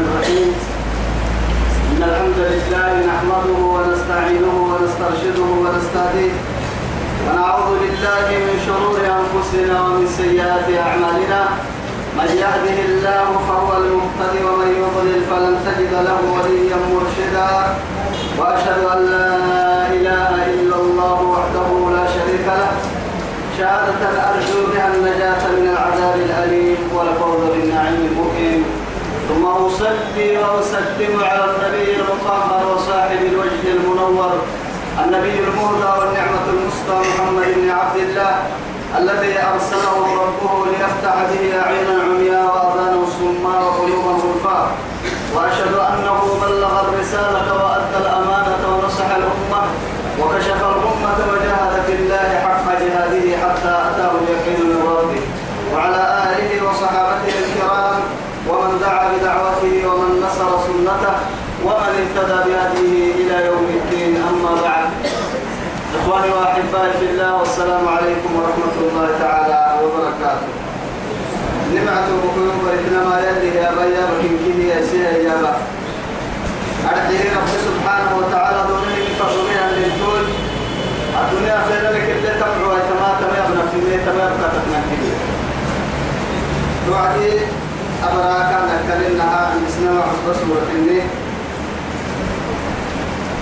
الرحمن الرحيم. إن الحمد لله نحمده ونستعينه ونسترشده ونستهديه ونعوذ بالله من شرور أنفسنا ومن سيئات أعمالنا. من يهده الله فهو المهتدي ومن يضلل فلن تجد له وليا مرشدا. وأشهد أن لا إله إلا الله وحده لا شريك له. شهادة أرجو بها النجاة من العذاب الأليم والفوز بالنعيم المقيم. ثم أصلي وأسلم على النبي المطهر وصاحب الوجه المنور النبي المهدى والنعمة المسطى محمد بن عبد الله الذي أرسله ربه ليفتح به أعينا عمياء وأذانا صماء وقلوبا غلفاء وأشهد أنه بلغ الرسالة وأدى الأمانة ونصح الأمة وكشف الأمة وجاهد في الله حق جهاده حتى أتاه اليقين من ربه. وعلى آله وصحابته الكرام ومن دعا سنته ومن اهتدى بهديه إلى يوم الدين أما بعد. إخواني وأحبائي في الله والسلام عليكم ورحمة الله تعالى وبركاته. نمعته بقلوب ورحنا ما يلي يا بيا بكين كيه يا سيها يا با. أرحيه سبحانه وتعالى دوني فضلها للدول الدنيا خير لك اللي تبعوا تما تما يبنى في مية تما يبقى تتنكي توعدي عن اسمها سورة النيه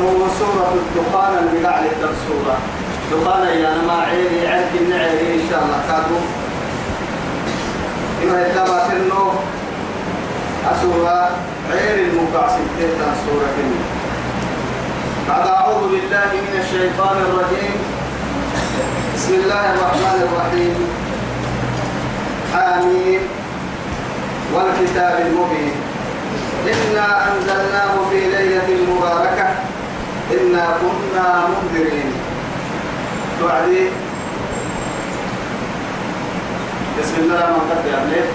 هو سورة الدخان اللي قاعد سورة دخان يا أنا ما عيني عندك النعي إن شاء الله كادو إما يتبع تنو أسورة عين المقاسم تهتا سورة كني بعد أعوذ بالله من الشيطان الرجيم. بسم الله الرحمن الرحيم. حاميم والكتاب المبين. إنا أنزلناه في ليلة مباركة. إنا كنا منذرين. توعدي بسم الله الرحمن الرحيم.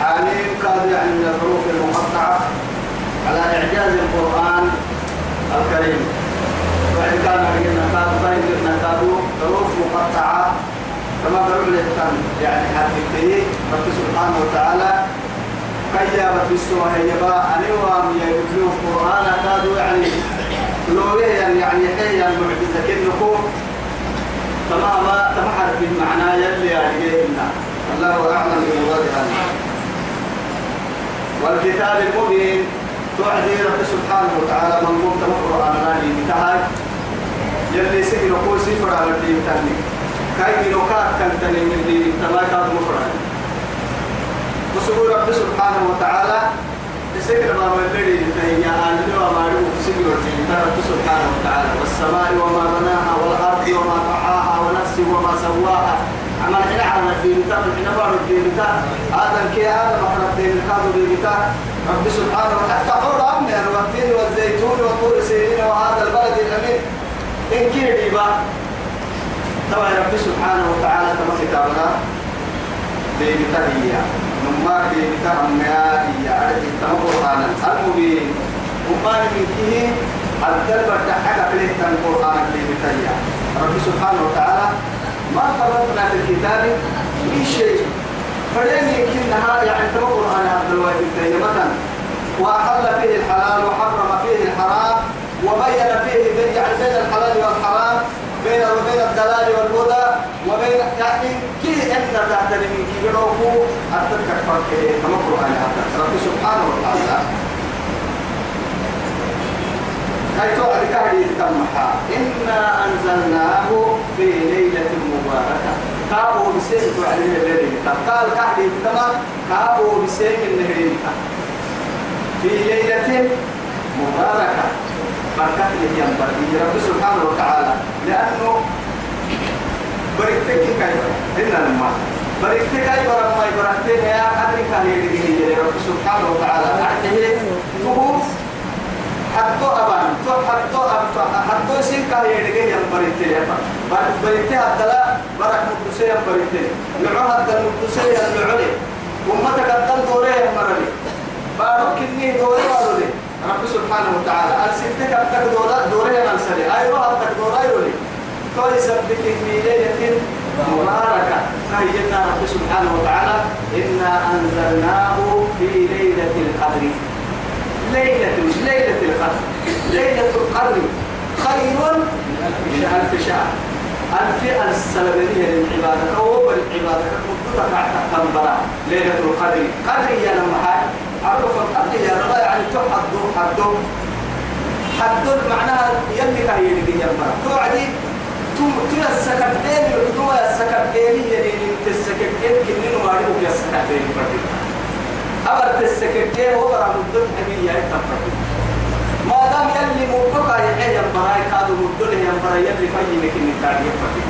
حاميم كاد يعني من الحروف المقطعة على إعجاز القرآن الكريم. وإن كان عندنا كاد بين كادو حروف مقطعة. كما قالوا يعني حرفته رب سبحانه وتعالى كيابت بالسوء هيبا أنوام يقولوا القرآن كادوا يعني. لوليه يعني حي المعجزة كنكو؟ تماما تمحر في المعنى يلي يعني الله أعلم بمرادها والكتاب المبين توعدي رب سبحانه وتعالى من قمت القرآن نادي بتاعي يلي سجن قول سفر على الدين تاني. كاي نوكات كان تاني من دين تما كان وسبور رب سبحانه وتعالى سجن ما ملدي تهيا أن لو ما له سجن الدين رب سبحانه وتعالى والسماء وما بناها والأرض وما طحاها ونفس وما سواها. عمل حين على الدين تا حين بعد الدين تا هذا كي هذا بحر الدين كادو الدين تا رب سبحانه وتعالى تحور أمنا والتين والزيتون وطور سيرين وهذا البلد الأمين. إن كي ديبا. طبعا رب سبحانه وتعالى تما كتابنا. دين تا هي نما دين تا أمنا هي أرد تما قرآن المبين. وما من كيه الدربة تحقق له القرآن دين تا رب سبحانه وتعالى ما فرطنا في الكتاب من شيء. فلين يمكنها يعني تمر على هذا الواجب مثلا. وأحل فيه الحلال وحرم فيه الحرام وبين فيه يعني بين الحلال والحرام. بين وبين الدلال والهدى وبين يعني كي أنت تعتني من كي يروفو أتذكر فرق على هذا. رب سبحانه وتعالى. هاي توعد كهدي تمحى. إنا أنزلناه في ليلة مباركة. كابو بسيم توعد الليلة قال كهدي تمام. كابو بسيم النهرين في ليلة مباركة. بركة لي ينبغي رب سبحانه وتعالى لأنه بركتك كيف إن لما. بركتك كيف رب ما بركتك يا قدر كان يديه رب سبحانه وتعالى. أعطيه تقوم حتى أبان حتى أب حتى سين كان يدقي يوم بريتة با بريتة هذا برك مدرسة يوم بريتة نوع هذا المدرسة يوم نوعه وما تقدم دوره يوم مرلي بارو كني دوره بارولي رب سبحانه وتعالى. أرسلتك أبتك دوره دوره يوم سري أيوة أبتك دوره يولي تو يسبك في ليلة مباركة. هينا رب سبحانه وتعالى إنا أنزلناه في ليلة القدر. ليلة ليلة القدر. ليلة القدر. خير من ألف شهر. ألف السلبية للعبادة. أو العبادة مدتك تنبرا ليلة القدر. قدر يا حاج عرف القدر يا رب يعني تحدو حدو حدو. معناها يلي كهي يلي ينبرا توعدي تو تو السكتين تو السكتين يلي تسكتين كنين وارد ويا السكتين فردي أبر تسكتين وبرا مدت حبيبي يا تفردي ما دام يلي مبقى يحيى البراي كادوا مبدله ينبرا يلي فيي لكن التعليم فردي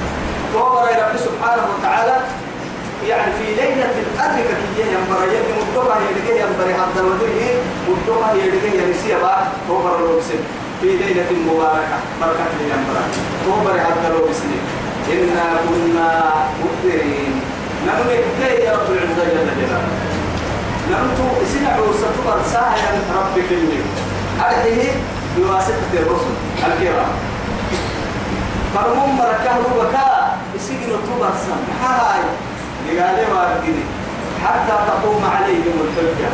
توبر رب سبحانه وتعالى يعني في ليلة القدر كي ينبرا يلي مبقى يلقى ينبرا حتى ودره مبقى يلقى ينسيه بقى توبر رب في ليلة مباركة بركة لينبرا توبر حتى لو بسنين إنا كنا مبدرين نملك يا رب العزة جل جلاله. نمتو سنع وستبر ساعة ربك اللي أرحيه بواسطة الرسل الكرام. فرمون بركة يسجن الطبر سم هاي. لقال واردني حتى تقوم عليهم الحجة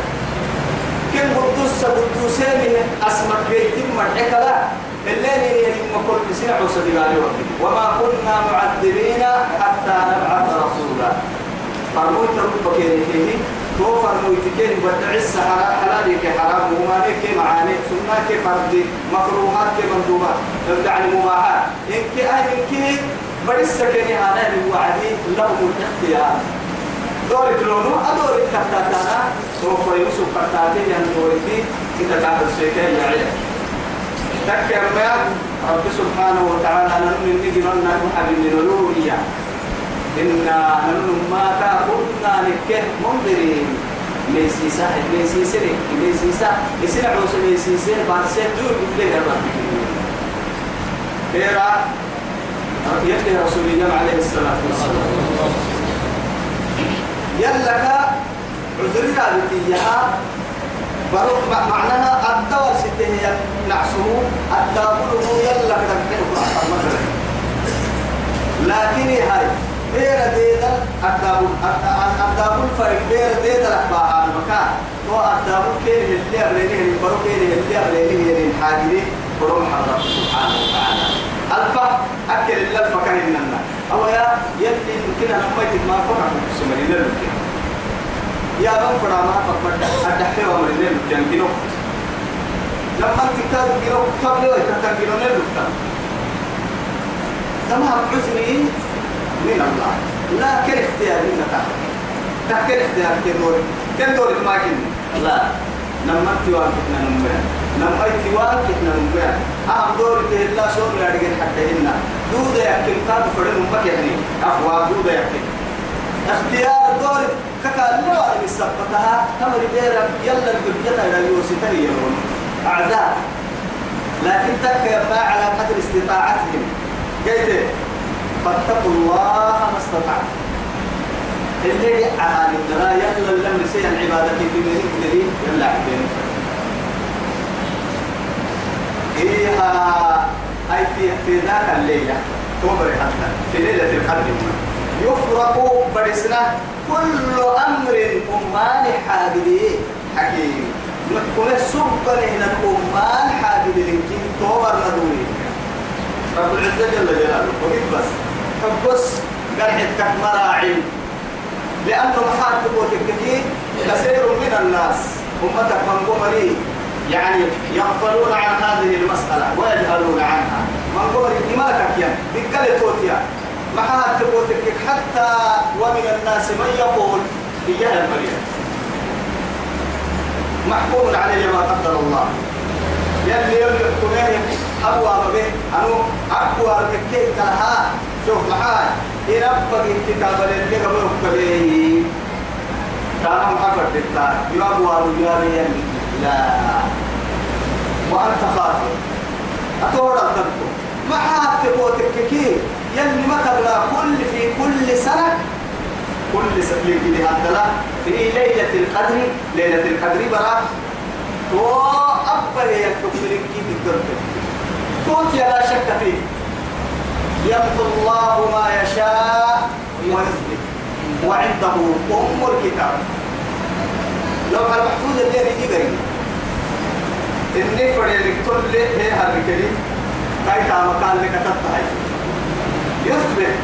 كل قدوس قدوسين أسمك بيتم مرحك لا. الليل ما كل سنع وصدقالي وما كنا معذبين حتى نبعث رسولا. فرمون تربك فيه توفر مويتكين بدعس حلالك حرام. ومالك معاني. سنة فرد مكروهات مندوبات. يعني مباحات. إنك أهل إنك برس كني هذا الوعدي لهم الاختيار. دور كلونو أدور كتاتنا توفر يوسف كتاتي يعني دور دي إذا كان الشيكين يعيش. تكر ما رب سبحانه وتعالى نؤمن نجرنا نحب من الألوهية إنا نحن ما كنا نكه منذرين. ليسيسا ليسيسا ليسيسا يصير عوس ليسيسا بعد سيدور بكله الرب كيرا يلي رسول الله عليه الصلاة والسلام. يلك عذري رابطيها بروح معناها الدور ستة نعسه الدابل هو يلك تنحيه لكن هاي بير ديدا الدابل الدابل فرق بير ديدا لحبها المكان. تو الدابل كين اللي أبليه البرو كين اللي أبليه يعني الحاجري فروم حضر سبحانه وتعالى. الفا أكل اللي الفا كان إننا أو يا يلي يمكن أن ما يتم ما فقط سمرين للمكان يا من فرا ما فقط أدحي ومرين للمكان كيلو. لما تكتب كيلو قبل ويكتب كيلو للمكان تمام حزني من الله. لا كل اختيار من تعالى تحكي اختيار كدور كدور ما كن لا. نما تيوان كنا نمبر. نما تيوان كنا نمبر. أهم دور كهلا شون يارجع حتى هنا. دود يأكل كاد فرد نمبر يعني أفوا دود يأكل اختيار دور كذا لا نسبتها تمر بيرا يلا الجبية إلى يوسف يرون أعداء. لكن تك ما على قدر استطاعتهم قلت فاتقوا الله ما استطعتم اللي على الدراء يلا لم يسيء العبادة في من الدليل يلا عبين فيها أي في في ذاك الليلة. توبر حتى. في ليلة القدر. يفرق برسنا كل أمر أمان حادث حكيم نحكم السبق هنا الأمان حادث لكن توبر ندوي رب العزة جل جلاله. وقف بس. حبس قرحتك مراعي. لأنه محارب وتككي كثير من الناس. أمتك من قمري. يعني يغفلون عن هذه المسألة ويجهلون عنها. من قمري دماغك يعني بكل توتيا وتكك حتى ومن الناس من يقول إياها المريم محكوم عليه ما قدر الله. يلي يلي يحكمه أبواب به. أنو أبواب كيف كلها شوف معاي إن أبقى كتاب اللي قبل كبيه كان محفر بالتار يابواب يابي لا وأنت خاطر أتورى الدكتور معها تبوتك كي يلي ما تبلا كل في كل سنة كل سنة كده هذا في ليلة القدر ليلة القدر برا. تو أبا يكتب لك كده توت لا شك فيه. يمحو الله ما يشاء ويثبت. وعنده أم الكتاب. لو على محفوظ اللي يجي غير إني فري لك كل هي هالكلي كاي تا مكان لك تتهاي يثبت.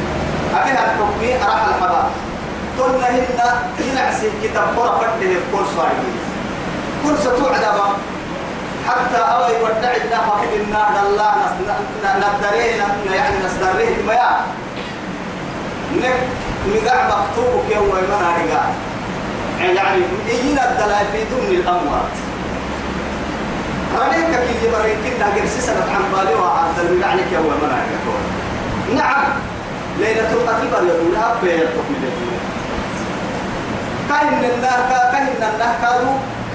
أبي هالحكمي أراح الحباب. قلنا هن ينعسي كتاب قرى فده كل صاحبي كل ستوعد حتى أوي ودعنا فقد النار الله ندرينا يعني نسدريه ما نك نقع مكتوب يوم ما نرجع يعني يجينا الدلائل في ضمن الأموات. رأيك كي يبريك إنها قرسي سنة عن بالي المقع لك يوم ما نرجع نعم ليلة القدر بريد لها بيت من الدنيا. كاين النهكا كاين النهكا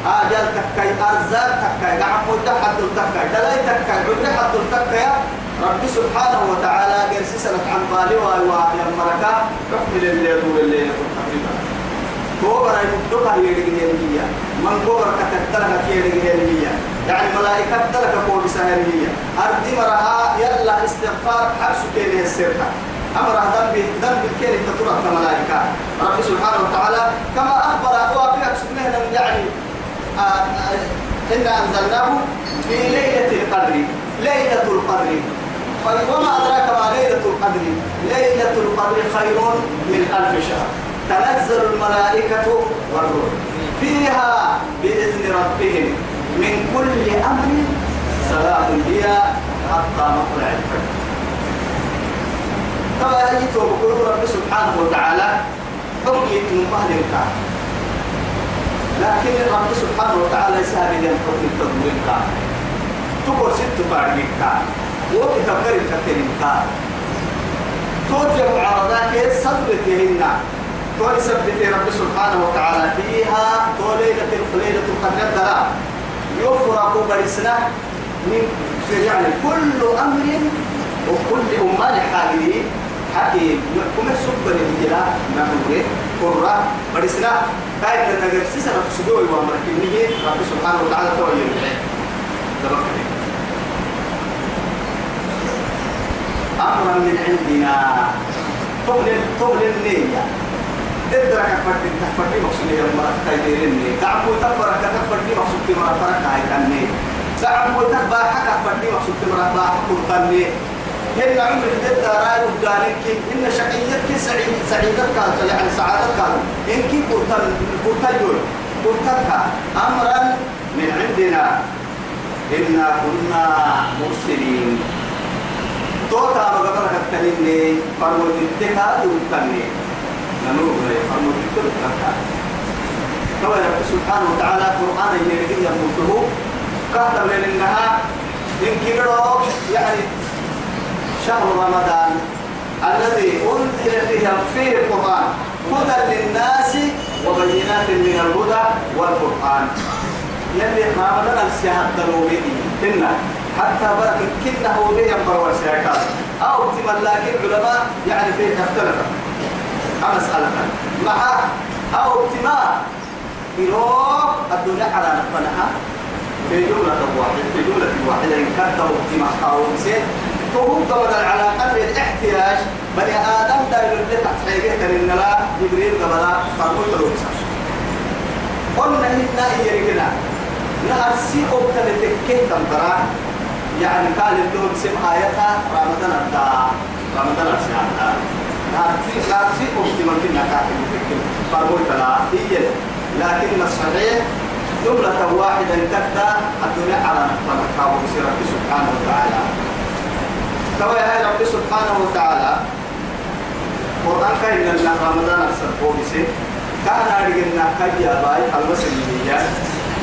آجال تكاي أرزاق تكاي مدة حد تكاي دلاي تكاي عمري حد تكاي. رب سبحانه وتعالى قرسي سنة عن بالي يا مركا حكم اللي يدور اللي يدور تقريبا كوبر يمدوها يدقيه هي من كوبر كتكتلك يدقيه هي يعني ملائكة تلك كوبر سهل أرضي مرها يلا استغفار حبسك كيني السرطة أمر ذنب ذنب كيني تطرق كملائكة رب سبحانه وتعالى كما أخبر وأبيك سبحانه يعني آه، آه، إنا أنزلناه في ليلة القدر ليلة القدر. وما أدراك ما ليلة القدر؟ ليلة القدر خير من ألف شهر. تنزل الملائكة والروح. فيها بإذن ربهم من كل أمر سلام هي حتى مطلع الفجر. طبعا يجي رب سبحانه وتعالى حكي من الكعب لكن رب سبحانه وتعالى يسهل لي الحكم التدوين كان تقول ست فارقين كان وكتبر الكترين كان توجه معارضات سبتهن تولي سبت رب سبحانه وتعالى فيها توليلة ليلة القدر الدلاء يفرق برسنا من يعني كل أمر وكل أمان حالي حكيم يحكم السبب الانجلاء نعمل قرة برسنا كاي تنجر سيسنا تسدوي وامرك نيجي رب سبحانه وتعالى توي أمرا من عندنا. تغلل تغلل النية. تدرك فرد تفرد مقصود يا مرة تايديرني تعبو تفرك تفرد مقصود مرة فرك هاي كني تعبو تبا حكا فرد مقصود مرة باح كني هن عمر جد رأي ودانك إن شقيتك سعيد سعيدتك يعني سعادتك إنك قلتن قلتن قلتك أمرا من عندنا إنا كنا مرسلين. توتا بقبرك التنين فرمو تتكا دوتني سبحانه وتعالى قرآن يريد يموته كهتم لأنها إن كبروا يعني شهر رمضان الذي أنزل فيه فيه القرآن هدى للناس وبينات من الهدى والقرآن يلي ما بدنا السياحة الدلومي إن حتى برك كنا هو به ينبر والسياحات أو احتمال لكن علماء يعني فيه اختلف مسألة مع أو احتمال يروح الدنيا على نفسها في جملة واحدة في جملة واحدة. إن كانت احتمال أو نسيت وهم طبعا على قدر الاحتياج. بني آدم داير تحت حيجة إن لا جبريل قبلا فرموا له قلنا هنا هي كده نأسي أبتل تكيه تنبرا يعني قال لهم سم آياتها رمضان الدا رمضان السياحة نأسي أبتل من كنا كاتب تكيه فرموا له هي لكن الصحيح جملة واحدة كتا الدنيا على نفسها رب سبحانه وتعالى. كما يا رب سبحانه وتعالى. قرآن كاين لنا رمضان أكثر بوبسي كان أرجعنا كجيا باي المسلمين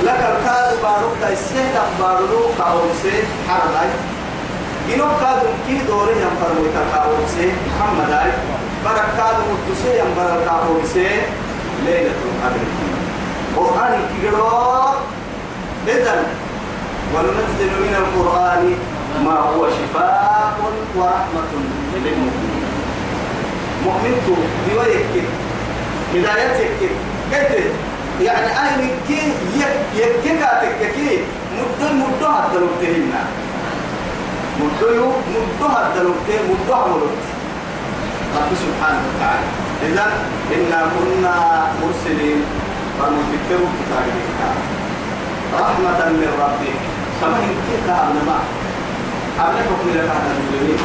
لك الكاد بارك دا السهل بارلو كاوسي حرلاي إنو كاد كي دوري يم فرمو كاوسي محمد أي بركاد مدسي يم بركاد كاوسي ليلة القدر. قرآن كيرو إذن وننزل من القرآن ما هو شفاء ورحمة للمؤمنين. مؤمنته بويك هدايتك كيف؟ يعني أنا كي يك يكاتك كي مدة مدة هدلوتهن مدة يو مدة هدلوته مدة عملت رب سبحانه وتعالى. إذا إنا كنا مرسلين فنفكروا كتابك رحمة من ربك. هذا ما قبل حكم لك هذا المسلمين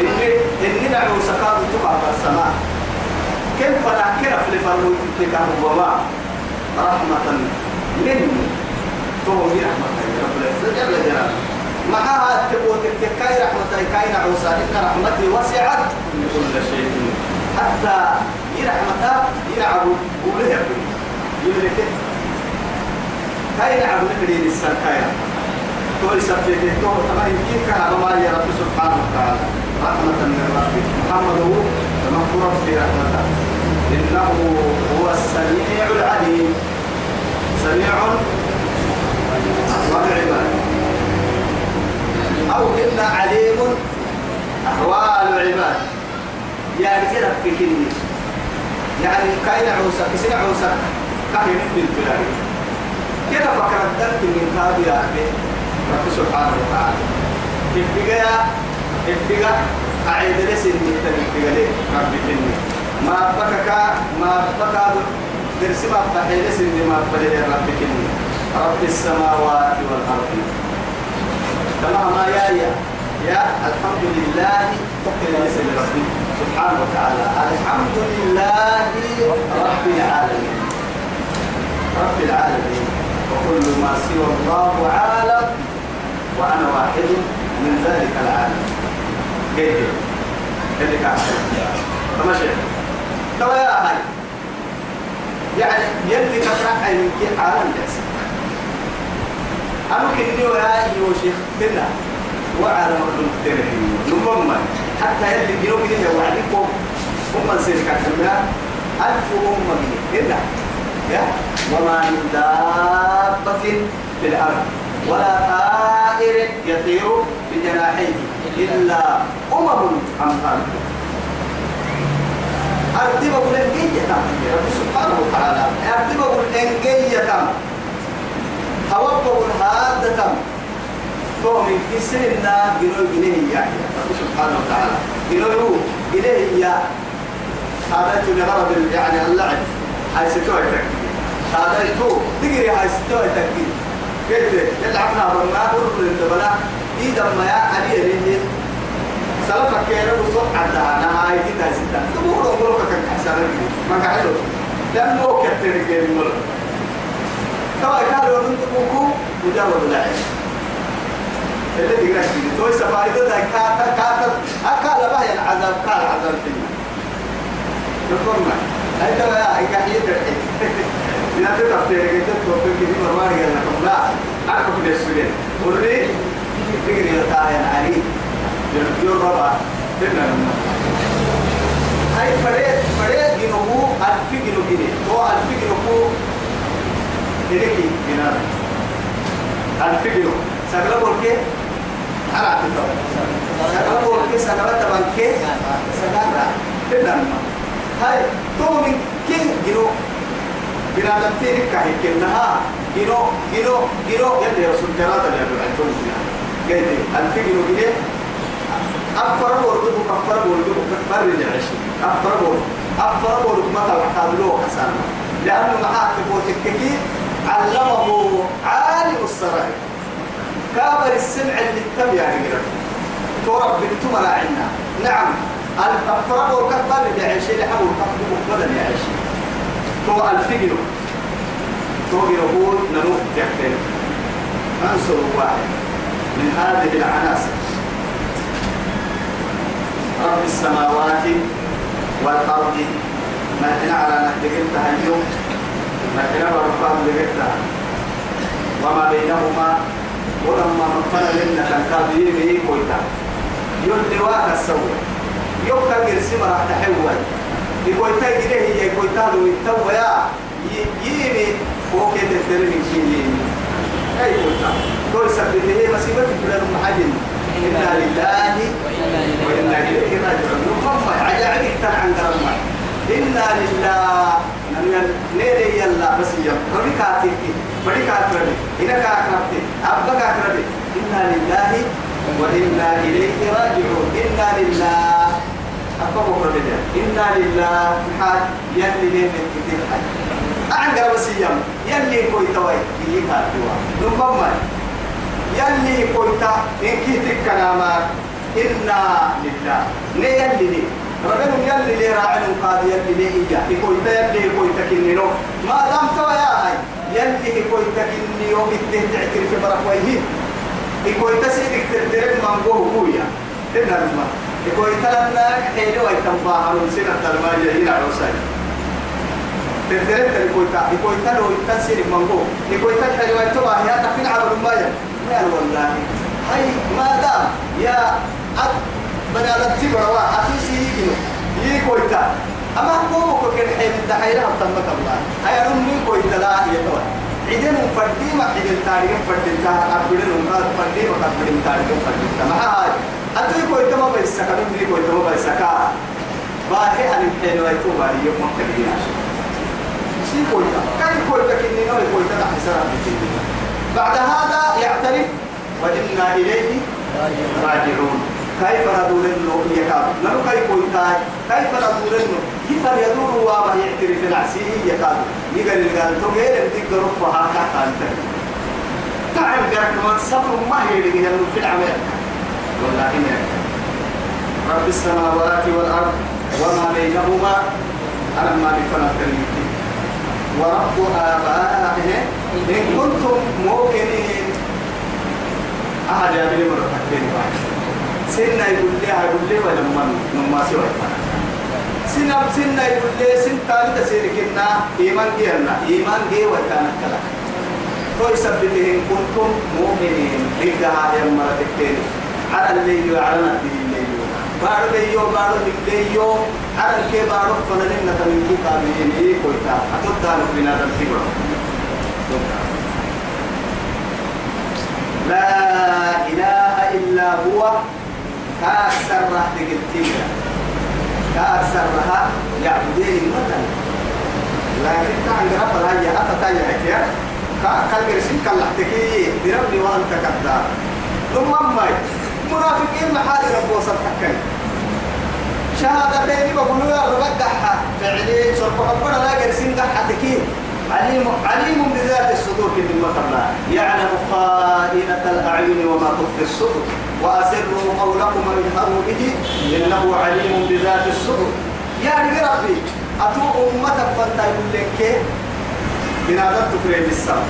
إني إني دعوا سكاب تقع السماء. كيف نحكي في فرمو تكاه وما رحمة مني. فهو رحمة رب العزة جل جلاله. معها تقول كاي رحمة كاي نعوسى إن رحمتي وسعت كل شيء. حتى يرحمتها يلعبوا وله يقول يملك كاي نعبد نكدي للسن كاي تقول سبتي تما يمكن يا رب سبحانه وتعالى رحمة من ربك محمد هو مغفورا في رحمته إنه هو السميع العليم سميع أحوال العباد أو إن عليم أحوال العباد. يعني كده في كني يعني كأين عوسى؟ كسنا عوسى؟ كاين من فلان. كده فكرت دلت من هذه يا أخي. رب سبحانه وتعالى. ابتقى ابتقى أعيد لسن ابتقى ليه؟ رب كني ما بكك ما بكك درس ما بحي لسن ما بحي رب كني رب السماوات والأرض. كما ما يا يا يا الحمد لله. ليس لربي سبحانه وتعالى. الحمد لله رب العالمين. رب العالمين. وكل ما سوى الله عالم وأنا واحد من ذلك العالم. كيف اللي كان فمشي ترى يا هاي يعني يلي كفرح أي من عالم يحسن أنا كني ويا يوشيخ كنا وعلى مخلوق تاني نمم حتى يلي جنوب جنيه وعليكم هم سيرك كنا ألف أمة كنا. يا. وما من دابة في الأرض. ولا طائر يطير بجناحيه. إلا أمم أمثالكم أرتب أقول إنجية رب سبحانه وتعالى. أرتب أقول توقع هذا تم تو من كسرنا جنو جنيه يعني سبحانه وتعالى. جنو جنيه يا هذا لغرض يعني اللعب. هاي ستوي تكتيك هذا تو تجري هاي ستوي تكتيك كيف يلعبنا برنا ورد الدبلا إذا ما يا علي ريني سلفك كيرا وصوت عدا أنا هاي دي تاسيتا تقول أقول لك كحسنا ما قاعد لأنه كتير جيم مر ترى كانوا ينطقوكم مجرد العيش اللي تقرأ فيه توي سفايدة كاتا كاتا أكال بها العذاب كال عذاب فيه يقولون هاي ترى هاي كحية الحين من أنت تفتير كنت تقول كذي مرمان قال لكم لا أعرف كل السجن وري تقري لتاين علي يرجو ربا تنا هاي فريد فريد جنوبو ألف جنوب جنيه هو ألف جنوبو إليكي جنان ألف جنوب سقلا بولكي. على عتبة سقلا بولكي سقلا تبانكي. سقلا تنا هاي تو من كين جنوب بنادم تيرك كاهي كنها جنو جنو جنو. يلي رسول جرادة اللي عندهم فيها قلت جنو جنيه أفر بورد كفر بورد كفر العيش أفر بورد أفر بورد مثلا حتى حسنا لأنه معاه تبوتك كي علمه عالم السرائر. كابر السمع اللي تم يعني تورب بنتم لا عنا نعم الأفر بورد كفر العيش اللي حبوا كفر مقبلا يعيش تو الفجر تو يقول نروح يحتل عنصر واحد من هذه العناصر. رب السماوات والأرض. ما على نحدقتها اليوم. ما هنا برفان لقتها وما بينهما ولما مطلع لنا كان كابيين يكويتا يلي واحد السوء. يبقى قرسي ما راح تحول. يكويتا كده هي يكويتا لو يتوى يا ييني هو كده تدري من شيء ييني أي كويتا سبب هي مصيبة في المحاجين إنا لله وإنا إليه راجعون. نقوم عجائب عن قرما إنا لله نيري يلا بس يوم ربي كاتيك بدي كاتربي إنا كاتربي أبا كاتربي إنا لله وإنا إليه راجعون إنا لله أقوم رجع إنا لله حال يلي ليه من كتير حي أعنقر بسيام يلي كوي توي يجي كاتوا نمبما يلي كوي تا إن كتير كلامك إنا لله ليه يلي ليه ربنا يلي ليه راعي قاد يلي ليه إياه تا يلي كوي تكنينو. ما دام توا يا هاي يلي كوي تكنينو بتهت تعترف بركويه كوي تسيدك تردرك مانقوه كويا إنا لله يقول تلنا حيلو يتنبا عن سنة الماجة هنا عوساي. تدريت يقول تا يقول تلو تنسير منقو يقول تل حيلو يتبع يا تفين على الماجة ما والله. هاي ما دام يا أب بني على التبر وا أتوسي يجنو يقول تا أما هو كل حين دحيرة تمت الله. هاي أمي يقول تلا يتوه عدن فردي ما عدن تاريخ فردي تا أبدن وقاد فردي ما قد تاريخ فردي تا ما هاي. أتوي كوي تما بيسكا. نبني كوي تما بيسكا. باهي عن الحين ويتو باري يوم مكتبين عشان شي كوي تما كاي كوي تكني نوي كوي تما حسنا بعد هذا يعترف. وإنا إليه راجعون. كيف ندور له يكاد نلو كيف كوي تاي كيف ندور له يفر يدور وما يعترف نعسيه يكاد يقال القال تو غير انتك رفها كاتا تعال قرك ما تصبر ما هي اللي في العمل والله رب السماوات والأرض وما بينهما أنا ما بفنا تلميذ ورب آبائهم إن كنتم موقنين أحد يا بني مرة تكبير سنة يقول لي يقول لي ولا من ما سوى. سنة سنة يقول لي سن تالي تسير كنا إيمان جيرنا إيمان جي وكان كلا تو يسبب إن كنتم مؤمنين. لقاها يا مرة تكبير على الليل وعلى الليل. بارو ليو بارو ليو على الكي بارو فنلنا تمن كي قابلين إيه كويتا. أتوتا نفلنا تنتبرو لا إله إلا هو. كأكثر راح تقلتينا كأكثر راح يعبدين مثلا لكن تعال رب الهيا أتتا يحكي كأكل رسيك كاللحتكي بربي وأنت كذاب ثم أمي منافقين محال رب وصل حكاية شهادتين بقولوا يا رب دحا. فعلي صرف ربنا لا جرسين دحا تكين عليم عليم بذات الصدور من الله يعلم خائنة الأعين وما تخفي الصدور. وأسروا قولكم واجهروا به إنه عليم بذات الصدور. يعني ربي أتو أمة يقول لك بنادم تكريم السلام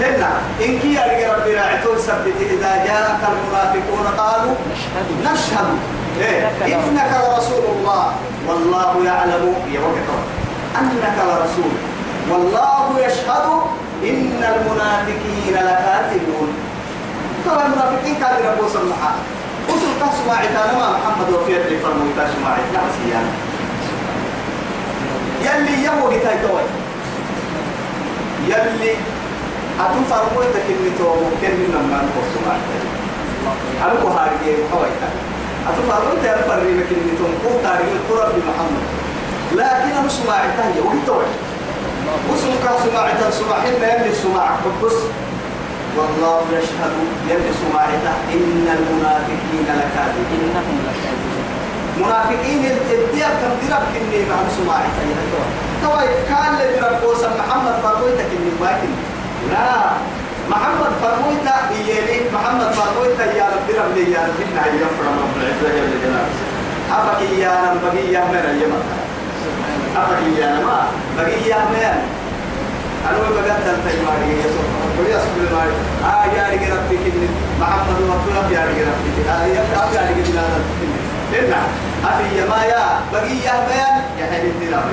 هنا إن كي يا ربي راعتون سبت إذا جاءك المنافقون قالوا نشهد. إيه إنك لرسول الله. والله يعلم يا أنك لرسول. والله يشهد إن المنافقين لكاذبون. ترى المنافقين كانوا ربوا سمحا وصل كاس ما عتانا محمد وفي اللي فرموا كاس ما عتانا سيانا يلي يمو قتاي توي. يلي أتو فرموا تكني تو ممكن من لما نقص ما عتانا أبو هارجي وحويتا أتو فرموا تيرفرني مكني تو مقوم تاريخ القرب بمحمد لكن أنا سمع عتانا وقتوي وسمك سماعة سماحنا يلي سماع قدس. والله يشهد يلي سماعته إن المنافقين لكاذبين. إنهم لكاذبون. منافقين الجدية كم درب كني مع سماعته توا كان اللي درب وسم محمد فرمويتك إني باكن لا محمد فرمويتا إيالي محمد فرمويتا يا رب درب لي يا رب إنها يفرم رب العزة جل جلاله أفك إيانا بقي يا من أيما أفك إيانا ما بقي يا من أنا ما بقدر تجمعي يا سبحان الله يا سبحان الله آه يا رجال ربي كني محمد وطلب يا رجال ربي آه يا أبي يا رجال ربي لنا أبي يا ما يا بقي يا بيان. يا حبيبي الدرام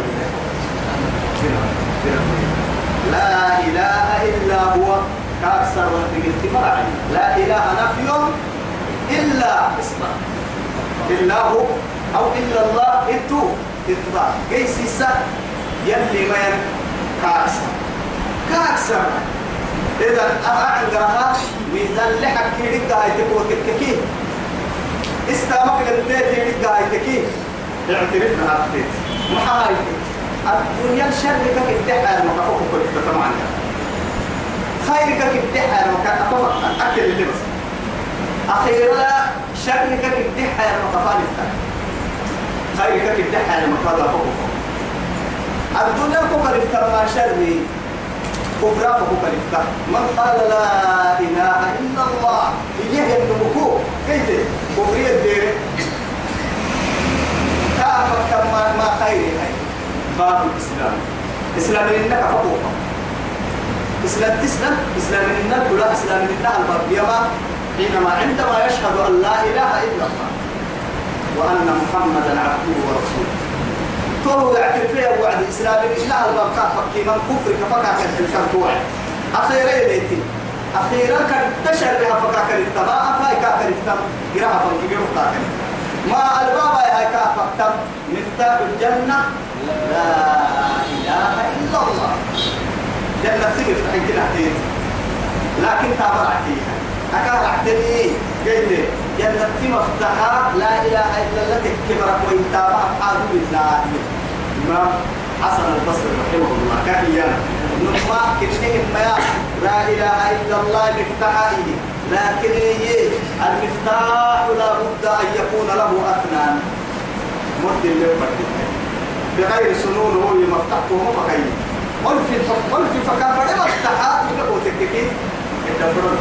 لا إله إلا هو. كأكثر وقت مرعي لا إله نفي إلا اسمه. إلا هو. أو إلا الله. إتو. إثبات. جيس يلي ما كأكثر كأكثر إذا أعندها ميزان لحق كيريك هاي تكون كتكي استامك للبيت يريك هاي تكي اعترف لها بيت محاي الدنيا الشر كك الدحى المكفوك كل طبعا خير كك الدحى المكفوك أكل اللي بس. أخيرا شر كك الدحى المكفوك خيرك كده حال مكادا فوق الدنيا كوكا لفتر ما شري. كفرا فوق لفتر من قال لا إله إلا الله. إيه النمكو كيف؟ كفرية الدير كافك ما ما خير هاي. باب الإسلام. إسلام إنك فوق إسلام تسلم. إسلام إنك لا. إسلام إنك الباب. يما حينما عندما يشهد أن لا إله إلا الله وأن محمدا عبده ورسوله. تو يعترف فيها وعد إسلام إلا الباب كافك من كفر كفكا كان توعد أخيرا يليتي أخيرا كان تشهد بها فكا كان افتباء فايكا كان افتباء قراها فانكي بيرفتا ما الباب يا كافك مفتاح الجنة. لا إله إلا الله. جنة تيجي في حكي لكن تابع فيها أكاد أحتني قلت جنة مفتاحها لا إله إلا الله تكبرك وإن تابع حاضر بالله. إمام حسن البصري رحمه الله. كهيا نما كنهم ما لا إله إلا الله مفتاحه. لكن المفتاح لا بد أن يكون له أثنان. مد اللي بغير سنون هو مفتاحه مفكين قل في قل في فكافر مفتاحات يقول تككين الدبرون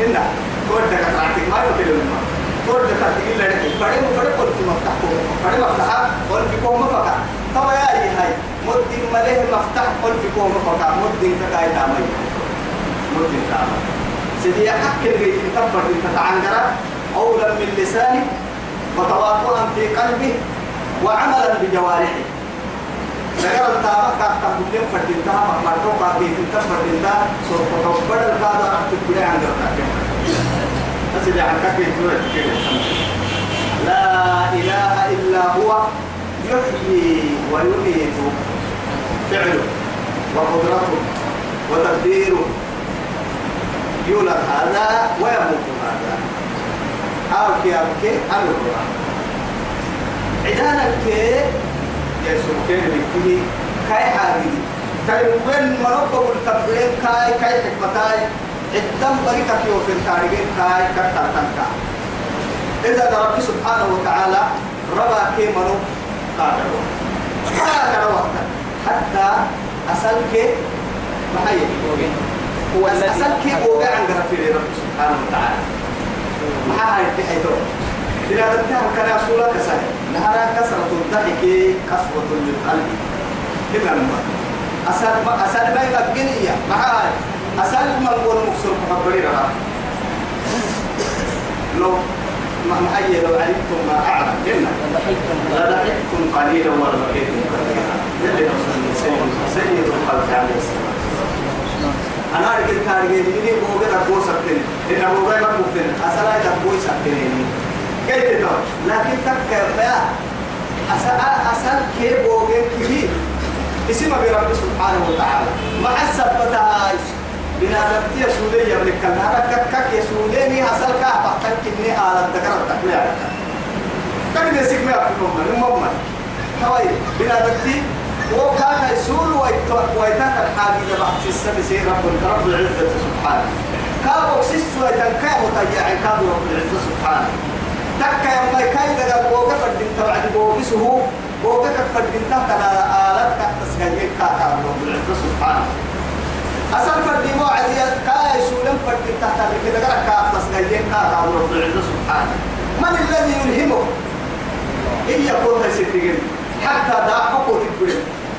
إن كود دك تعطيك ما يقول لهم كود دك تعطيك إلا لك. بدي مفرد قل في مفتاح بدي مفتاح قل في كوم مفكا طبعا يا هي هاي مد مليه مفتاح قل في كوم مفكا مد كاي تامي مد تامي سيدي أكل بيت تفر أنت تعنجرة قولا من لسانه وتواطؤا في قلبه وعملا بجوارحه سيرى التابع كاك تقولين فردينتها فماركو قاقي تنتا فردينتا سوف تقبل القادة رحت تقولي عن جرتك أسجع عن كاكي لا إله إلا هو يحيي ويميت. فعله وقدرته وتقديره. يولد هذا ويموت هذا. أوكي أوكي أنا عدانا كي يسوع كان بيكتي كاي حاجي كاي وين مربى والتبرين كاي كاي حكمتاي؟ الدم بريكا كيو في التاريخ كاي كتر تنكا. إذا رب سبحانه وتعالى ربا كي مرو قادروا قادروا حتى أسألك محيي. هو أسألك أوقع عند رب سبحانه وتعالى. ما هاي بحيث إذا تنتهى كان رسولك سهل. نهارا كسرة الضحك قسوة للقلب. إذا ما؟ أسأل ما أسأل ما يبقيني معاي أسال ما هو المكسر محبري رها لو ما محيي لو علمتم ما أعلم. إن لضحكتم قليلا ولبقيتم كثيرا يلي سيد الخلق عليه الصلاة أنا أرجع تارجع مني بوجد أبو سكتين إن أبو جاي ما مكتين أسأل أيضا أبو سكتين كيف تقول؟ لكن تك يا أسأل أسأل كيف بوجد كذي اسم برب سبحانه وتعالى. مع السبتاي بنا دمتي سودية من الكلام كك سوديني أسأل كعبة تكني على الذكر التكليع تكني سكمة في المؤمن المؤمن هواي بنا دمتي وكان يسول ويتاك الحاجة بعد السنة سير رب رب العزة سبحانه كابو سيس ويتنكا متيع كابو رب العزة سبحانه تكا يما كاي دغا بوغا فدين توعد بوغسه بوغا كفدين تحت آلات كتسغيك كاكا رب العزة سبحانه أصل فدين موعد كاي سولم فدين تحت كده كاكا تسغيك كاكا رب العزة سبحانه. من الذي يلهمه؟ إن يكون تسيتين حتى حقوق تقول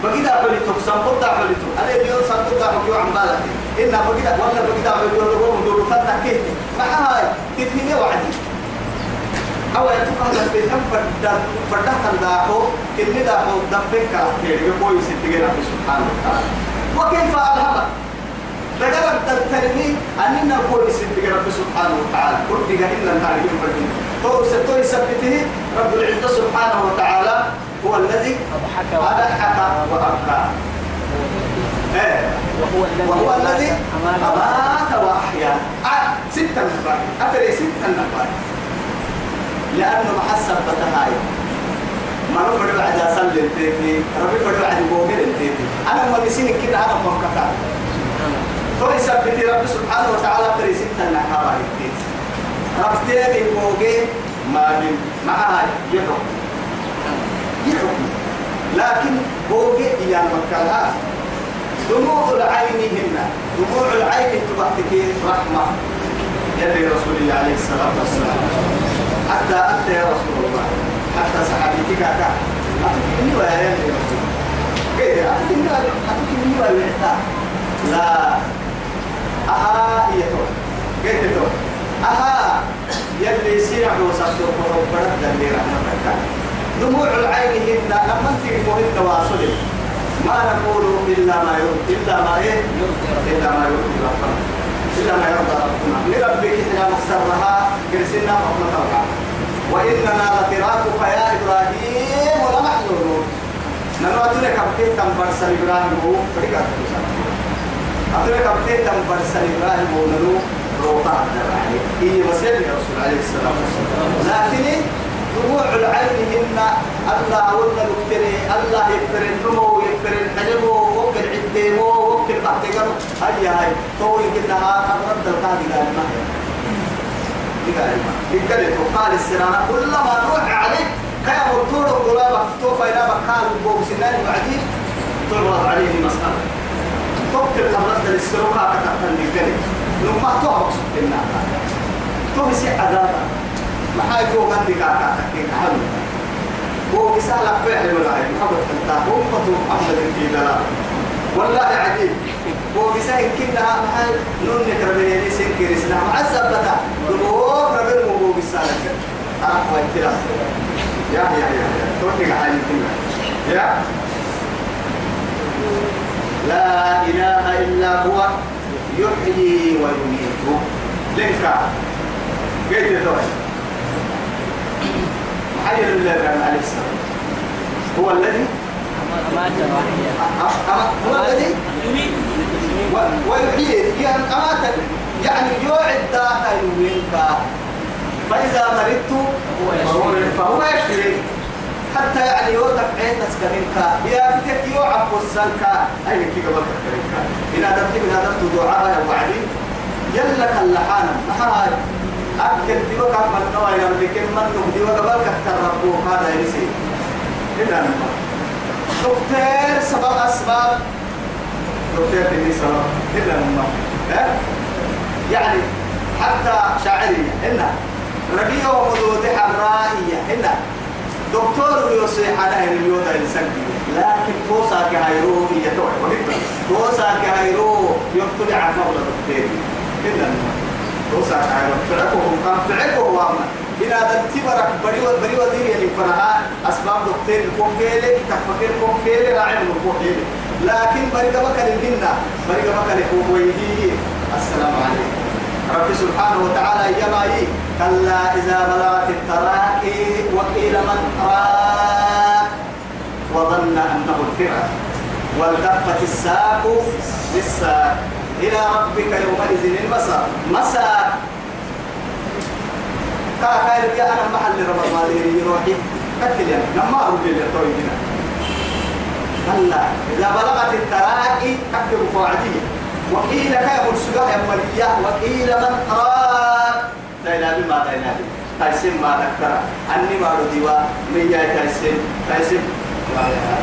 بقيدا بلي تقسم قد بلي تو أنا اليوم قد دا بقيو عم بالك إن بقيدا ولا بقيدا بلي تو لو مدور فتح كيف؟ مع هاي تفهمي وعدي؟ أو يتقال في كم فرد فرد تنداحو كني داحو دفك كاتير يقوي ستجينا سبحانه وتعالى. وكيف ألهمك؟ دقرب تترمي أننا نقول سيدك رب سبحانه وتعالى قل بك إلا تعلم فردين تو ستوي سبته رب العزة سبحانه وتعالى هو الذي أضحك وأبكى. إيه. وهو الذي وهو الذي أمات وأحيا آه، ستة نفر أفري ستة نفر لأنه محسب بتهاي ما نفر بعد أصل التيتي ربي فر بعد بوغل التيتي أنا ما نسيني كده أنا ما كتاب تو يثبت رب سبحانه وتعالى فري ستة نحابة التيتي رب تيتي بوغل ما بين معها يحب لكن بوجي يا مكانها دموع العين هنا دموع العين تبعتك رحمة يلي رسول الله عليه الصلاة والسلام حتى أنت يا رسول الله حتى صحابيتك أكا أتكلمني ويا رسول الله كيف أتكلمني ويا لا أها هي تو كيف تو أها يلي سيرع وسطو فرد اللي رحمتك دموع العين هنا لما تجمعهن واصل ما نقول إلا ما يرضي إلا ما إيه؟ إلا ما يرضي ربنا. إلا ما يرضى ربنا. لربك إحنا مكسرها كرسلنا فضل توقع وإننا لفراقك يا إبراهيم ولمحزونون ننواتنا كبتين تنبرسل إبراهيم. هو فريقات أتنا كبتين تنبرسل إبراهيم هو ننو روطا هي وسيلة رسول عليه والسلام لكن دموع العين هن الله ولا نكتري الله يغفر النمو يغفر الحلمو وكل عديمو وكل بعتقر هيا هاي طوي كلها قد القاضي قال ما هي. قال قال السنة كلما نروح عليه كان مرتور الغلام مفتوح إلى مكان بوب سنان بعدين تعرض عليه مسألة تقتل الرد للسلوكة كتبت النقل لما تهبط سبحانه تهسي عذابا ما هاي فوق عندك كاكا حلو هو مثال فعل ولا هاي محمد انت أمة محمد في دلال. والله عجيب. هو مثال كنا هاي نون نكربيني سنكر اسنا مع السبتة دموع ربنا مو مثال أنا وانتلا يا يا يا حالي كنا يا. لا إله إلا هو يحيي ويميت. لنكا كيف يتوجه حي لله عليه السلام. هو الذي؟ هو الذي؟ ويحيي. يعني أمات يعني يوعد داها يوينك فإذا مرضت فهو يشفي. حتى يعني يوتف عين تسكنينك يا بتك يوعب وسنك أي كي قبل تكرينك إن أدبت من أدبت دعاء وعدي. يلا كاللحانا محاي أكل دي وقع من نوع يملك من دي وقع بالك تربو هذا يسي إلا نما دكتور سبب أسباب. دكتور دي سبب إلا نما يعني حتى شاعرية هنا ربيع ومدود حرائية. هنا دكتور يوصي على اليوم الإنسان لكن توسا كهيرو هي توعي. توسا كهيرو يقتل عن مولى دكتور نما توسع عيرو فرقهم كان فرقه وامنا إن هذا تبرك بري بري ودير يعني فرها أسباب دكتور كوكيلي تفكير كوكيلي راعي من كوكيلي. لكن بري كان الجنة بري كما كان كوكيلي السلام عليكم. رب سبحانه وتعالى يماي كلا إذا بلغت التراكي وقيل من راك. وظن أنه الفرع. والتفت الساق للساق. إلى ربك يومئذ المسار مسار كا كاير يا أنا محل رمضان يروحي. كتل يعني لما أروح للتوي كلا إذا بلغت التراقي تكتب فوعدية وقيل كيف السجاح يا مليا وقيل من أراك تاينا بما تاينا بي تايسين ما تكتر أني ما رديوا ميا تايسين؟ تايسين.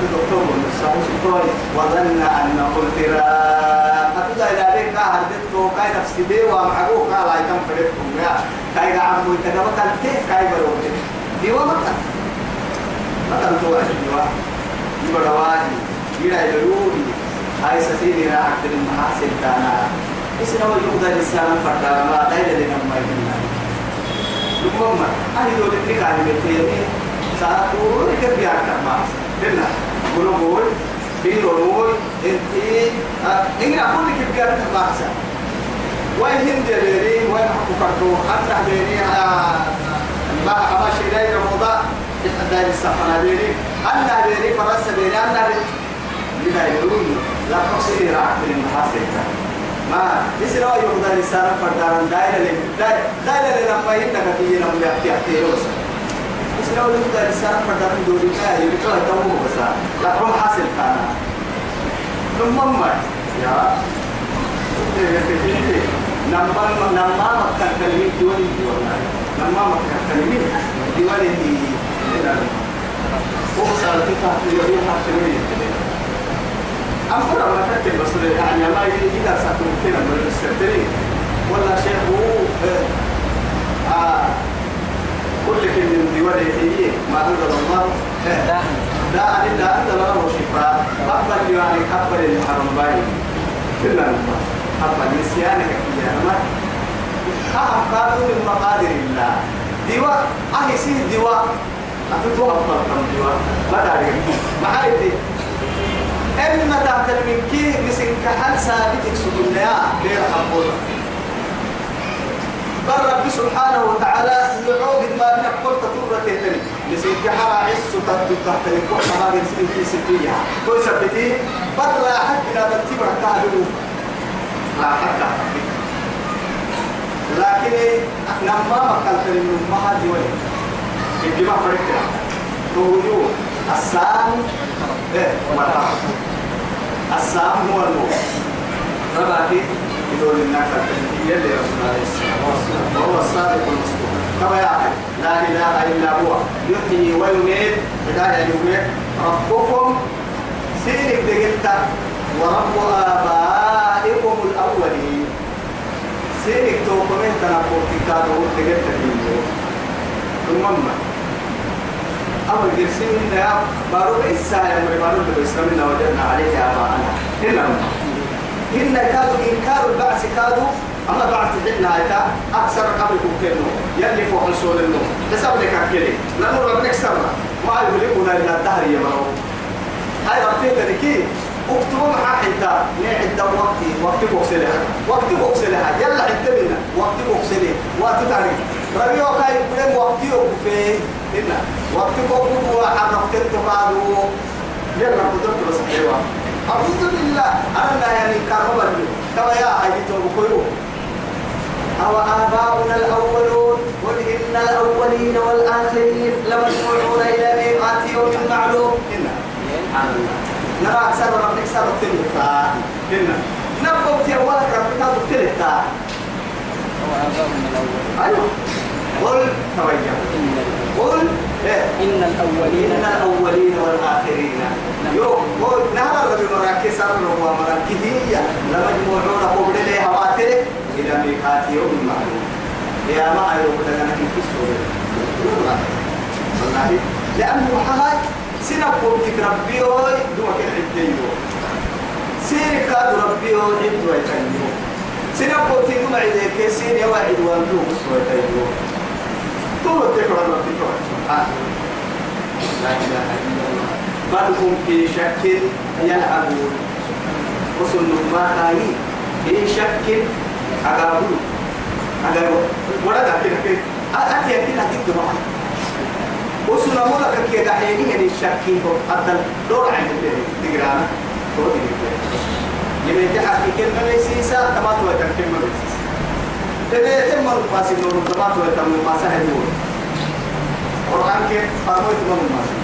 الدكتور وظن أنه الفراق أتودا إلى ذلك هردتو كاي نفسي دي ومعقو قال أي كم فرقكم يا. كاي عمو يتجمع كان تيه؟ كاي بروك ديوا مكان مكان تو أجل ديوا يبقى واجي يلا يلوني. هاي ستيني راح أكتب المحاسن كان. إسنا ويوضا لسانا فرقا ما دايدا لنا ما يبنى لما أهي دول النكاح بيتيني ساعتو ركب بيارك ماسك لنا قلوبول بيرول إنتي إن أقول لك بقى تبعسا وين هند بيري؟ وين حكو كرتو أنت بيري ما أماش إلي رمضان داير السفنة بيري. أنا بيري فرنسا بيري. أنا بيري. لا تقصي راح من المحاسن ما يصير يوم رسالة فردان داير لي داير لي لما ينك في لما يحكي يحكي يوصل سلو لك رسالة فدرن دوري كاي يبقى تومو بس. لا هم حاصل كان. ثم ما؟ يا. نما نما مكان كلمة دوني دوني نما مكان كلمة دوني دي وصارت تحت يوم حتى أم فرع ما كتب بس يعني ما إذا سأكون كنا من السكترين ولا شيء هو آه كل كلمة ديوانه هي ما أنزل الله. لا أنت أنزل الله شفاء أقبل يعني أقبل المحرم باين كلنا أقبل نسيانك يا ما قالوا من مقادر الله. دواء أهي سيه دواء. أفتوها أفضل كم دواء. ما داري ما عارف. إما تعتل من كي مسك حل ثابتك سبنا غير حقول بل رب سبحانه وتعالى نعوذ ما من قلت تورة تهتني مسك حرا عس تحت تحت الكوح ما بين في سفيها كل سبتي بل لا حد لا تنتبه كهدو لا حد لكن لما مكلت من ما هذه وين الجماعة فرقنا. توجو السام إيه السام هو الموت. ربعتي يقول الناس يلي رسول الله وهو الصادق المصدوق. كما يعلم لا إله إلا هو. يحيي ويميت. بداية يميت. ربكم سيرك دقلت ورب آبائكم الأولين. سيرك توكم انت نقول كتابه دقلت ثم أول جرسين من يا بارو إسا يا مري بارو بس كمنا وجدنا عليه آباءنا هنا. هنا كادوا إنكار البعث كادوا أما بعث حنا هيتا أكثر قبل كوكينو. يلي فوق السول النوم حسب لك أكلي. لأنه ربنا كسرنا ما يهلكنا إلا الدهر يا مرو. هاي ربنا تركي اكتبوا معاه حتى. نعد وقتي وقت. بوكسلها. وقت بوكسلها. يلا عدنا وقت بوكسلها. وقت تاني. ربيع كاي يقول وقتي؟ وقفين. إنا وقت بوكو وحرقت التقالو يلا قدرت بس حيوان. أعوذ بالله. أنا يعني كرمبر كما يا أيتو بكيو أو آباؤنا الأولون قل إن الأولين والآخرين لمجموعون إلى ميقات يوم معلوم. إنا نرى أكثر ربك أكثر تلتا إنا نبقى في أولك ربك أكثر تلتا أيوه. قل توجه قل إن الأولين إن الأولين والآخرين. يوم قل نهر ربي مراكز سر ومراكزية لمجموعون قبل لي هواترك إلى ميقات يوم معلوم. يا ما أيوه لنا في السورة والله. لأنه حاج سنقوم تكربي هوي دوك العديو سيرك ربي هوي عد ويتنيو سنقوم تكربي عديك سين يواعد وانتو ويتنيو طول الذكر ربي سبحانه لا إله إلا الله. بل هم في شك يلعبون وصل ما هاي في شك أقابلوا أقابلوا ولا كده كده. أتي كده كده معه وصل مولا كي دحيني يعني الشك حتى دور عند تقرأنا. دور يمين تحكي كلمة ليسيسا كما توي كلمة تبي تم الماسي نور تم الماسي هاي نور قرآن كيف فرموت من الماسي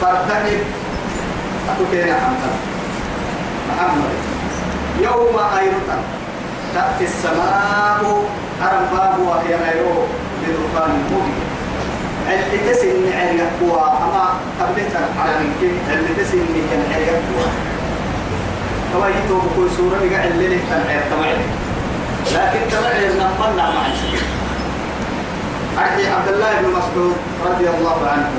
فارتقب أتوكينا محمد محمد يوم أيضا تأتي السماء أرم باب وهي أما قبلت على منك اللي تسن كان عريق قوى كما يتو بكل سورة يقع اللي لك تنعير تمعي لكن تمعير نقلنا مع أحكي عبد الله بن مسعود رضي الله عنه.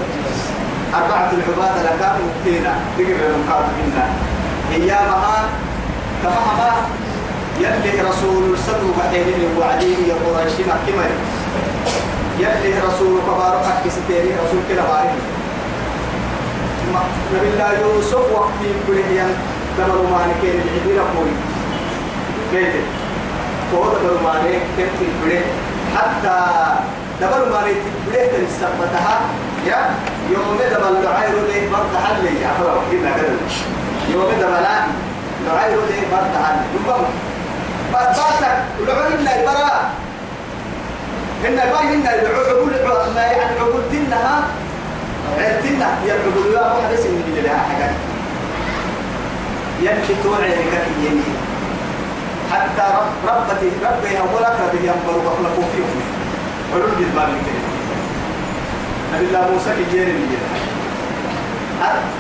أربعة العباد لكان مكتينا تقرر المقاتلين أيامها تفهمها يلي رسول صدق بعدين وعدين يا قريش مكمل يلي رسول كبارك كستيري رسول كلا بارك. نبي الله يوسف وقت يقولين دبر مالك العدل قوي كيف هو دبر مالك كيف يقولين حتى دبر مالك يقولين تنسبتها يا يوم دبر العير ليه؟ مرتحل لي أفرق كنا كذا يوم دبر العير ليه؟ مرتحل ربما باتك العقول إلا البراء إن باي إن العقول ما يعني عقول تنها عرتنا يا العقول لا واحد اسم من اللي لها حاجة يمشي توعي لك يمين حتى رب ربتي ربي أولك ربي ينبر وخلقوا فيهم علوم بالباب الكريم. نبي الله موسى كي جيري بيجي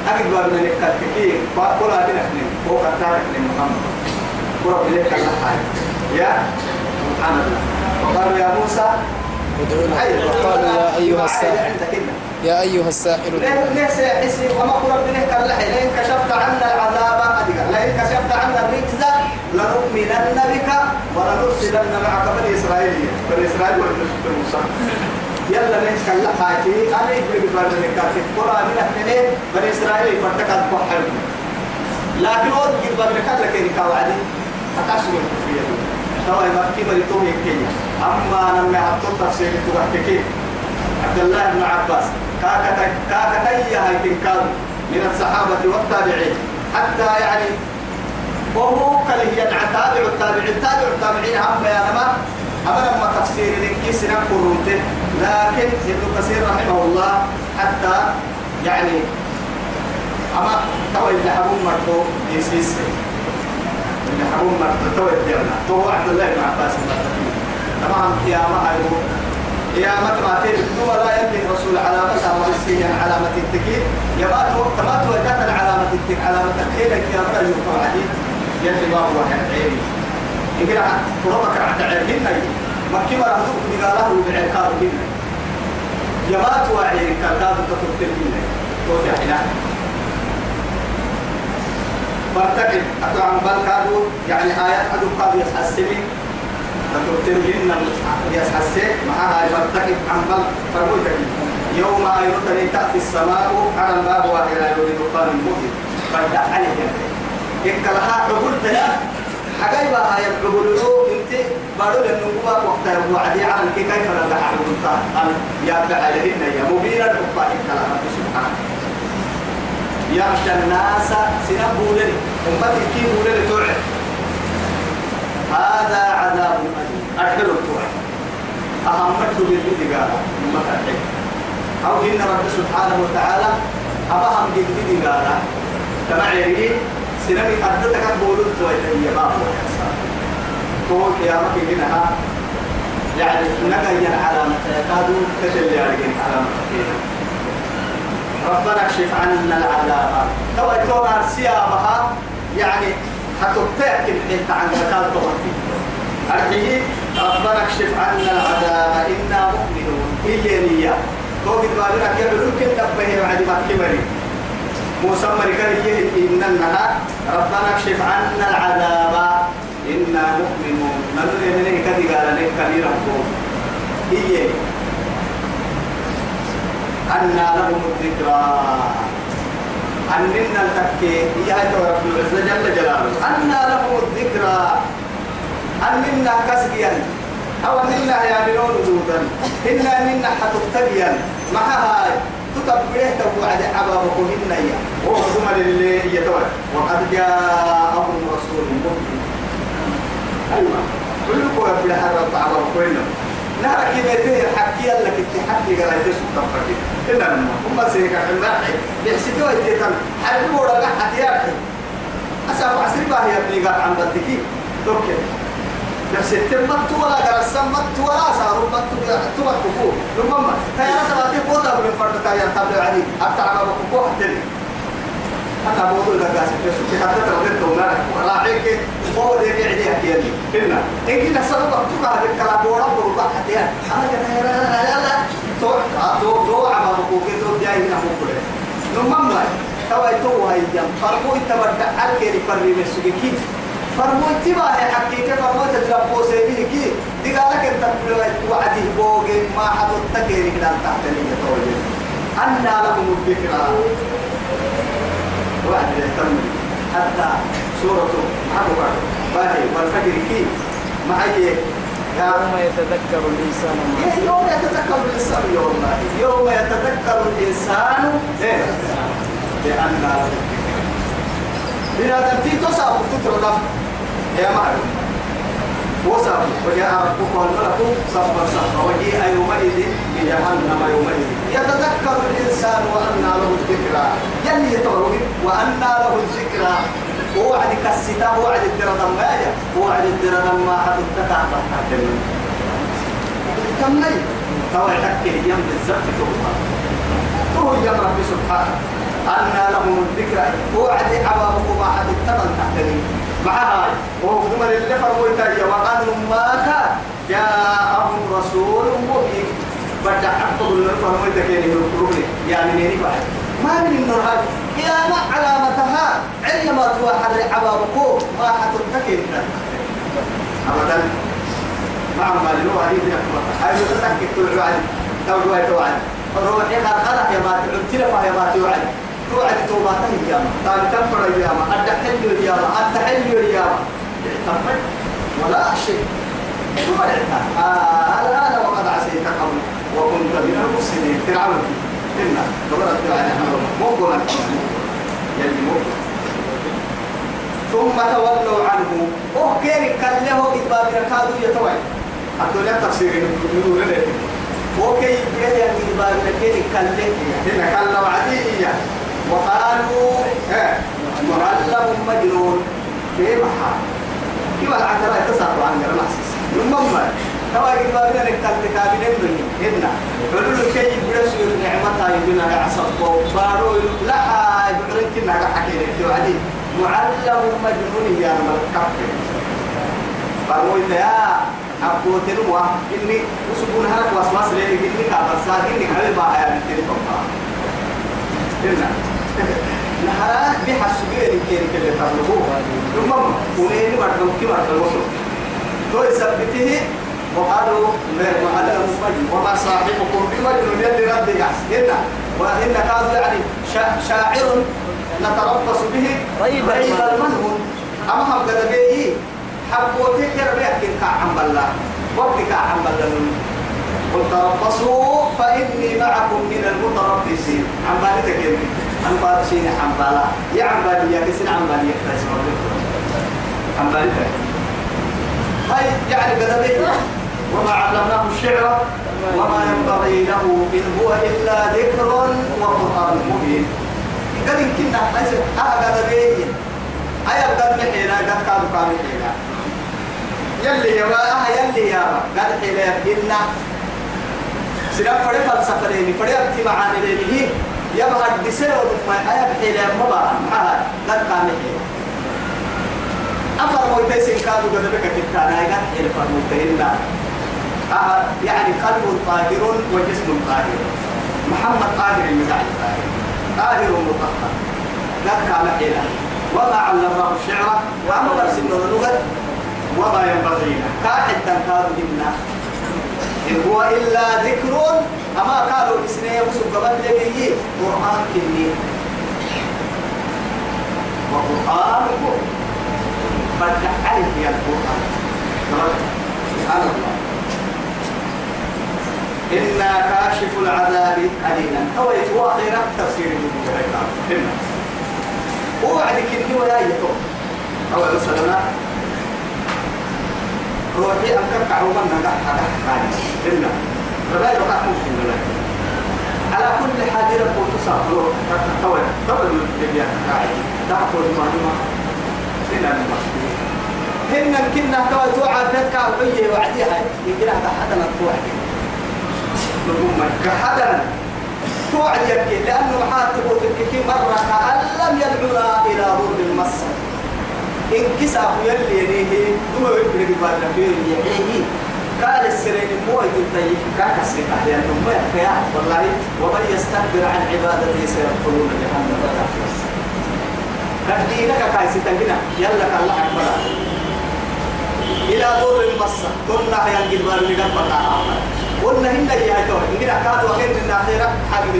أكيد بابنا نكال كي كل هذه نحن هو كتارك محمد. قرب إليك الله يا سبحان الله. وقالوا يا موسى ادعونا. وقالوا يا أيها الساحر يا أيها الساحر ليس يحسي وما إليك الله لئن كشفت عنا العذاب لئن كشفت عنا الرجز لنؤمنن بك ولنرسلن معك بني إسرائيل. بني إسرائيل ولنرسل موسى. يلا نحكي الله حاجي أنا يقول ببرد نكاتي القرآن نحن بني إسرائيل فرتكت بحر. لكن ود قد بابن كلا كي كوعدي أكاسو في يدو توا ما كي مري تو يكي أما أنا ما حطوا تفسير تبعتكي عبد الله بن عباس. كاكتا هاي تنكار من الصحابة والتابعين. حتى يعني وهو كله التابعين. تابع التابعين هم يا نما أما لما تفسير لك سنة قرونته لكن ابن كثير رحمه الله حتى يعني أما تو اللي حبون مرتو يسيس. اللي حبون مرتو تو الدرنا تو عبد الله بن عباس تمام. قيامة هايو قيامة ما تيجي ثم لا يملك الرسول علامة ورسيا علامة التكيد يبات تمات وجهت علامة التك علامة التكيد قيامة يوم عديد. يلي ما هو عيني. يقرأ قربك عند عينهن. مكي ما رهدوك بقاله بعكار هن يبات وعينك كاد تطلب منه. توجع إلهي فارتقب. أتوعن بل كادوا يعني آيات أدو قاد يسحسني. فتبتلهن يسحسن معها فارتقب عن بل فرموتك. يوم أيضا تأتي السماء على الباب وإلى يريد دخان مبين فدع عليه إنك لها عقول تلا حقايبا هاي العقول له إنت بارو لنقوبا وقت وعدي على كيف نرجع عقول يا بعلهن يا مبين الحبا إنك لها سبحانه يغشى الناس سنبوا لي أمتي كي بولي توعد هذا عذاب أليم. أحلو التوعد أهمته بالبدي قال أمتي أو إن رب سبحانه وتعالى أبهم كما عيري سنبي أدتك توعد هي ما هو هو قيامك إنها يعني نقيا علامة يكادوا كتل يعني علامة ربنا اكشف عنا العذاب. تو تونا سيابها يعني حتبتأكد انت عن زكاة توحيد أرحيه ربنا اكشف عنا العذاب إنا مؤمنون. هي نية توقد بالنا كيف يمكن تبهي بعد ما كبري موسى مريكا إنها ربنا اكشف عنا العذاب إنا مؤمنون. نقول من كذي قال لك كبيرا هي أن لهم الذكرى. أننا التكي يا رب العزة جل جلاله. أن لهم الذكرى. أننا كسبيا. أو أننا يعملون وجودا إنا أننا حتبتبيا مع هاي. تتبعيه توعد عبابكم إنا يا وهم لله يتوعد وقد جاءهم رسول مبين. أيوة. كلكم رب الحرب عبابكم نهر كيميته الحكي لك التحكي قال سوق تفكي إلا لما هم سيكا حماحي بيحسدوا يتيتم حرب ورقة حتياحي أسأل عسري باهي ابني قال عن بدكي توكي بس التمت ولا قرصم مت ولا صاروا مت تمت تقول لما تيارات تبعتي فوتا من فرد تيار تبلع علي أبتع ما بكو حتى أنا بقول لك قاسم بس في حتى تردد وما راعيك هو ده قاعد يحكي لي إننا إن كنا سبب تقع هذا الكلام ورب ورب حتى أنا كده لا لا لا تو تو تو عم بقول كده جاي هنا مو كله نمم ما جم فرمو يتبدأ أكيد فرمي مسوكي فرمو يتبع حقيقة. فرمو تجربو سيبي كي دي قالك إنت وعدي بوغي ما حدو تكيري كده تحت اللي يتوجد أنا لكم الذكرى. وعد يهتم. حتى سورة حقوق باهي والفجر كي معي. يوم يتذكر الإنسان يوم يتذكر الإنسان. يوم يتذكر الإنسان. إيه؟ بأن بنادم في تصاب تترى يا معلم وصف وجاء ربك والملك صفا صفا وجيء يومئذ بجهنم يومئذ يتذكر الانسان وانى له الذكرى يلي يتوه وانى له الذكرى ووعد كستا ووعد الدرد ما ووعد الدرد ما حدثك عن كمل توعدك اليوم بالزبط توبها هو يا رب سبحانه أن لهم الذكرى وعد عبابك ما حد اتمن تحتني معها. وهم اللي فرموا وقال ما كان. جاءهم رسول مبين. بدع عبد الله فرموا تكيني من يعني نيني بعد ما من النور هذه يا ما علامتها عندما توحد عبابك ما حد تكيني أبدا. مع ما لنو هذه تنكبر هاي تتكي توعد توعد روحي قد خلق يا ما تعتلف يا ما توعد. يا ما. تاني تنفر يا ما. أدحل يا ما. أدحل يا ما. تمت ولا شيء. ثم آه الآن وقد عسيت قبل. وكنت من المفسدين. فرعون. إنا. دورت فرعون مو قلنا يلي مو ثم تولوا عنه. وكيري كان له إتباب ركادو يتوعد الدنيا تفسير نور لك وكي يجي إتباب كيري كان له؟ هنا له عدية وقالوا معلم مجنون. كيف حال كيف العقلاء تصرف عن المحسس يمم توا إتباب لك كان تكابين مني هنا. قالوا كي يبرس نعمتها يبنا يعصب بارو لا يبرن كنا حكينا. توعدين معلم مجنون يا ملكك. فرويت يا أبوت نوا إني وسبون هلك وسواس لي إني كابر ساق إني هل ما هي إننا نهارا بحسبين كين كل تطلبوه ثم ونين مرتب كي مرتب وصل تو يثبته وقالوا ما هذا مجنون وما صاحبكم بمجنون يلي ربي يحسن إن وإن كانوا يعني شاعر نتربص به. ريب المنهون. أما هم قد بيه حبوتي كرا بيحكي كعم بالله وقت كعم بالله قل تربصوا فإني معكم من المتربصين. عم بالي تكلمي عم بالي عم بالا يا عم بالي يا كسين عم بالي عم بالي هاي يعني قد بيه وما علمناه الشعر وما ينبغي له إن هو إلا ذكر وقرآن مبين. قد يمكن أحسن أهدى بيه أي قد محينا قد كانوا كانوا يلي يا ما يلي يا قد حيلا إن سلام فري فلسفة ليني فري اجتماعان ليني يا ما قد بسير ما أي حيلا ما بقى معها كان محينا أفر موتيسين كانوا قد بك كتانا قد حيلا فرموتين أه يعني قلب طاهر وجسم طاهر. محمد طاهر المزاج طاهر. طاهر مطهر كان حيلا وما علمناه الشعر وما برسلنا اللغة وما ينبغي له. كاحد تنكاد منا إن هو إلا ذكر أما قالوا إسنين وسوق قبل لبيه قرآن كني وقرآن بدأ عليه يا القرآن. سبحان الله. إنا كاشف العذاب قليلا أو هو أخيرا تفسير من وعدك إني ولا يتوب أو مثلا روحي أنك عروما نجح هذا حالي إلا. رباي بقى ممكن ولا على كل حال رب تصابر تقول قبل الدنيا قاعد. تأخذ معلومة إلا المشكلة هن كنا توا توعى بيتك وعيه وعديها يمكن هذا حدا توعد. نقوم كحدا توعد يبكي لأنه حاتب تبكي مرة كأن لم يدعونا إلى ضر المصر. إن كسا يلي يليه ثم يبكي بعد نبيه يحييه قال السرين مو يتطيب كاك السكة لأنه ما يحكي والله ومن يستكبر عن عبادتي سيدخلون جهنم. كدينك كايسي تنجنا يلا كالله أكبر إلى دور المصة كنا ينجل بار لقد بقى قلنا هن يا تو إنجل كادوا وخير من الآخرة. حاجة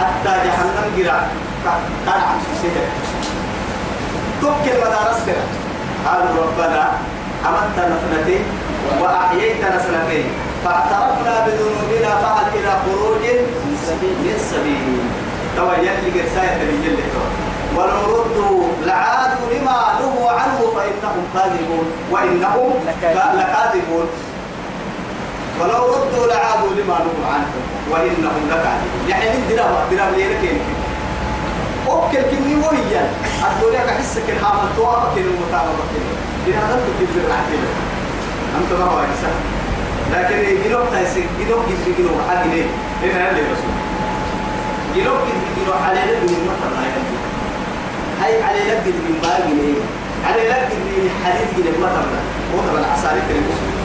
حتى جهنم جرا. كان عن توكل مدارس كده قالوا ربنا أمتنا سنتين وأحييتنا سنتين فاعترفنا بذنوبنا فهل إلى خروج من سبيل. من يلي قرساية اللي ولو ردوا لعادوا لما نهوا عنه فإنهم كاذبون. وإنهم لكاذبون. ولو ردوا لعادوا لما نهوا عنه وإنهم لكاذبون. يعني من درام درام ليه لكين أوكل كني وهي الدنيا كحسك الحامل توابك المتابعة إن هذا تكذب العتيبة أنت ما هو إنسان لكن جنوب تايسك جنوب جنوب جنوب حد ليه إن هذا الرسول جلوك جلو على لك من مثل هاي هاي على لك من باقي على لك من حديد جلو مثل هو طبعا عصاري كريم.